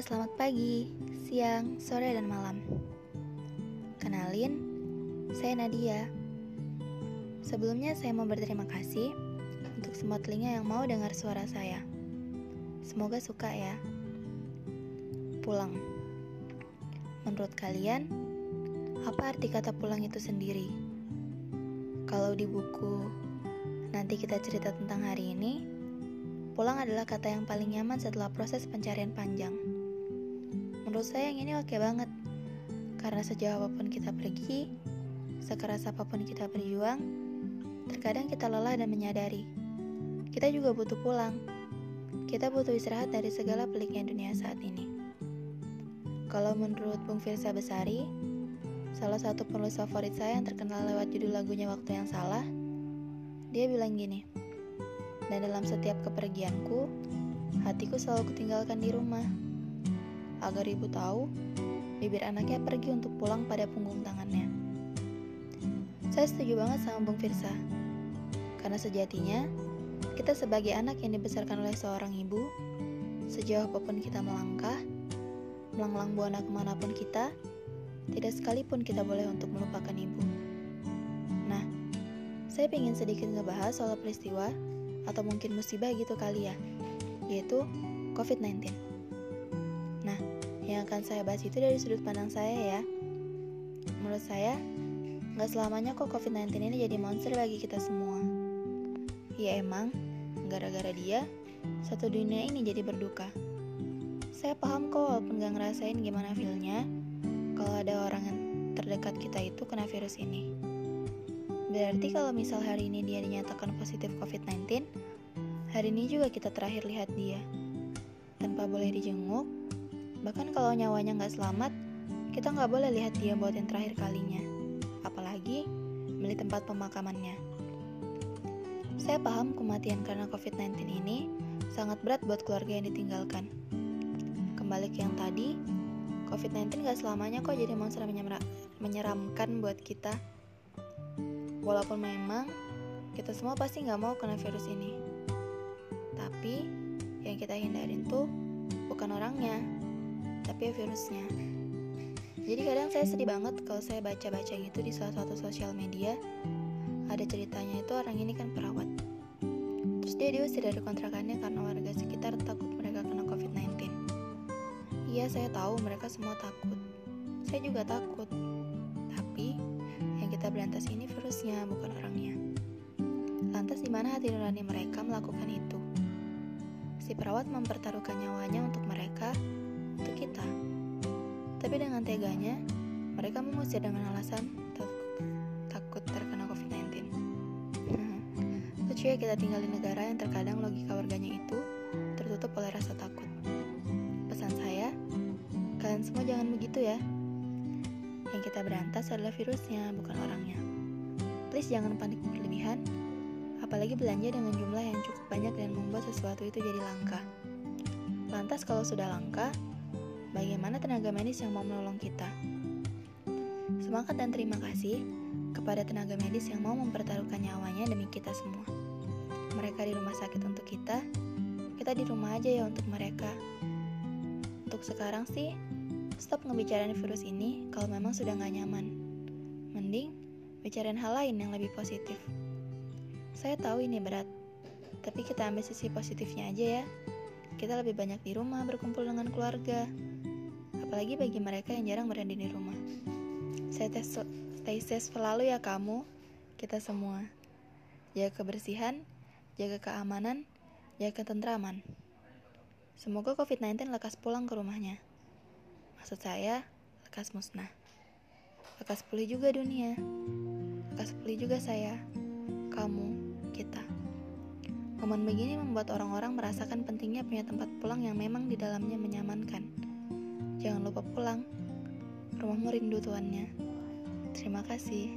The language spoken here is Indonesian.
selamat pagi, siang, sore, dan malam. Kenalin, saya Nadia. Sebelumnya saya mau berterima kasih untuk semua telinga yang mau dengar suara saya. Semoga suka ya. Pulang. Menurut kalian, apa arti kata pulang itu sendiri? Kalau di buku nanti kita cerita tentang hari ini, pulang adalah kata yang paling nyaman setelah proses pencarian panjang. Menurut saya yang ini oke banget. Karena sejauh apa pun kita pergi, sekeras apa pun kita berjuang, terkadang kita lelah dan menyadari. Kita juga butuh pulang. Kita butuh istirahat dari segala peliknya dunia saat ini. Kalau menurut Bung Firsa Besari, salah satu penulis favorit saya yang terkenal lewat judul lagunya Waktu Yang Salah, dia bilang gini, dan dalam setiap kepergianku, hatiku selalu kutinggalkan di rumah agar ibu tahu bibir anaknya pergi untuk pulang pada punggung tangannya. Saya setuju banget sama Bung Firsa, karena sejatinya kita sebagai anak yang dibesarkan oleh seorang ibu, sejauh apa pun kita melangkah, melanglang buana ke mana pun kita, tidak sekalipun kita boleh untuk melupakan ibu. Nah, saya ingin sedikit ngebahas soal peristiwa atau mungkin musibah gitu kali ya, yaitu COVID-19. Yang akan saya bahas itu dari sudut pandang saya ya. Menurut saya, nggak selamanya kok COVID-19 ini jadi monster bagi kita semua. Ya emang, gara-gara dia, satu dunia ini jadi berduka. Saya paham kok walaupun gak ngerasain gimana feelnya kalau ada orang yang terdekat kita itu kena virus ini. Berarti kalau misal hari ini dia dinyatakan positif COVID-19, hari ini juga kita terakhir lihat dia. Tanpa boleh dijenguk, Bahkan kalau nyawanya nggak selamat, kita nggak boleh lihat dia buat yang terakhir kalinya. Apalagi beli tempat pemakamannya. Saya paham kematian karena COVID-19 ini sangat berat buat keluarga yang ditinggalkan. Kembali ke yang tadi, COVID-19 gak selamanya kok jadi monster menyeramkan buat kita. Walaupun memang kita semua pasti gak mau kena virus ini. Tapi yang kita hindarin tuh bukan orangnya, tapi ya virusnya. Jadi kadang saya sedih banget kalau saya baca-baca gitu di salah satu sosial media. Ada ceritanya itu orang ini kan perawat. Terus dia diusir dari kontrakannya karena warga sekitar takut mereka kena COVID-19. Iya, saya tahu mereka semua takut. Saya juga takut. Tapi yang kita berantas ini virusnya, bukan orangnya. Lantas di mana hati nurani mereka melakukan itu? Si perawat mempertaruhkan nyawanya untuk mereka untuk kita. Tapi dengan teganya, mereka mengusir dengan alasan takut terkena COVID-19. Lucu ya kita tinggal di negara yang terkadang logika warganya itu tertutup oleh rasa takut. Pesan saya, kalian semua jangan begitu ya. Yang kita berantas adalah virusnya, bukan orangnya. Please jangan panik berlebihan, apalagi belanja dengan jumlah yang cukup banyak dan membuat sesuatu itu jadi langka. Lantas kalau sudah langka, bagaimana tenaga medis yang mau menolong kita. Semangat dan terima kasih kepada tenaga medis yang mau mempertaruhkan nyawanya demi kita semua. Mereka di rumah sakit untuk kita, kita di rumah aja ya untuk mereka. Untuk sekarang sih, stop ngebicarain virus ini kalau memang sudah gak nyaman. Mending bicarain hal lain yang lebih positif. Saya tahu ini berat, tapi kita ambil sisi positifnya aja ya. Kita lebih banyak di rumah berkumpul dengan keluarga apalagi bagi mereka yang jarang berada di rumah. Stay, stay safe selalu ya kamu, kita semua. Jaga kebersihan, jaga keamanan, jaga ketentraman. Semoga COVID-19 lekas pulang ke rumahnya. Maksud saya, lekas musnah. Lekas pulih juga dunia. Lekas pulih juga saya, kamu, kita. Momen begini membuat orang-orang merasakan pentingnya punya tempat pulang yang memang di dalamnya menyamankan Jangan lupa pulang. Rumahmu rindu tuannya. Terima kasih.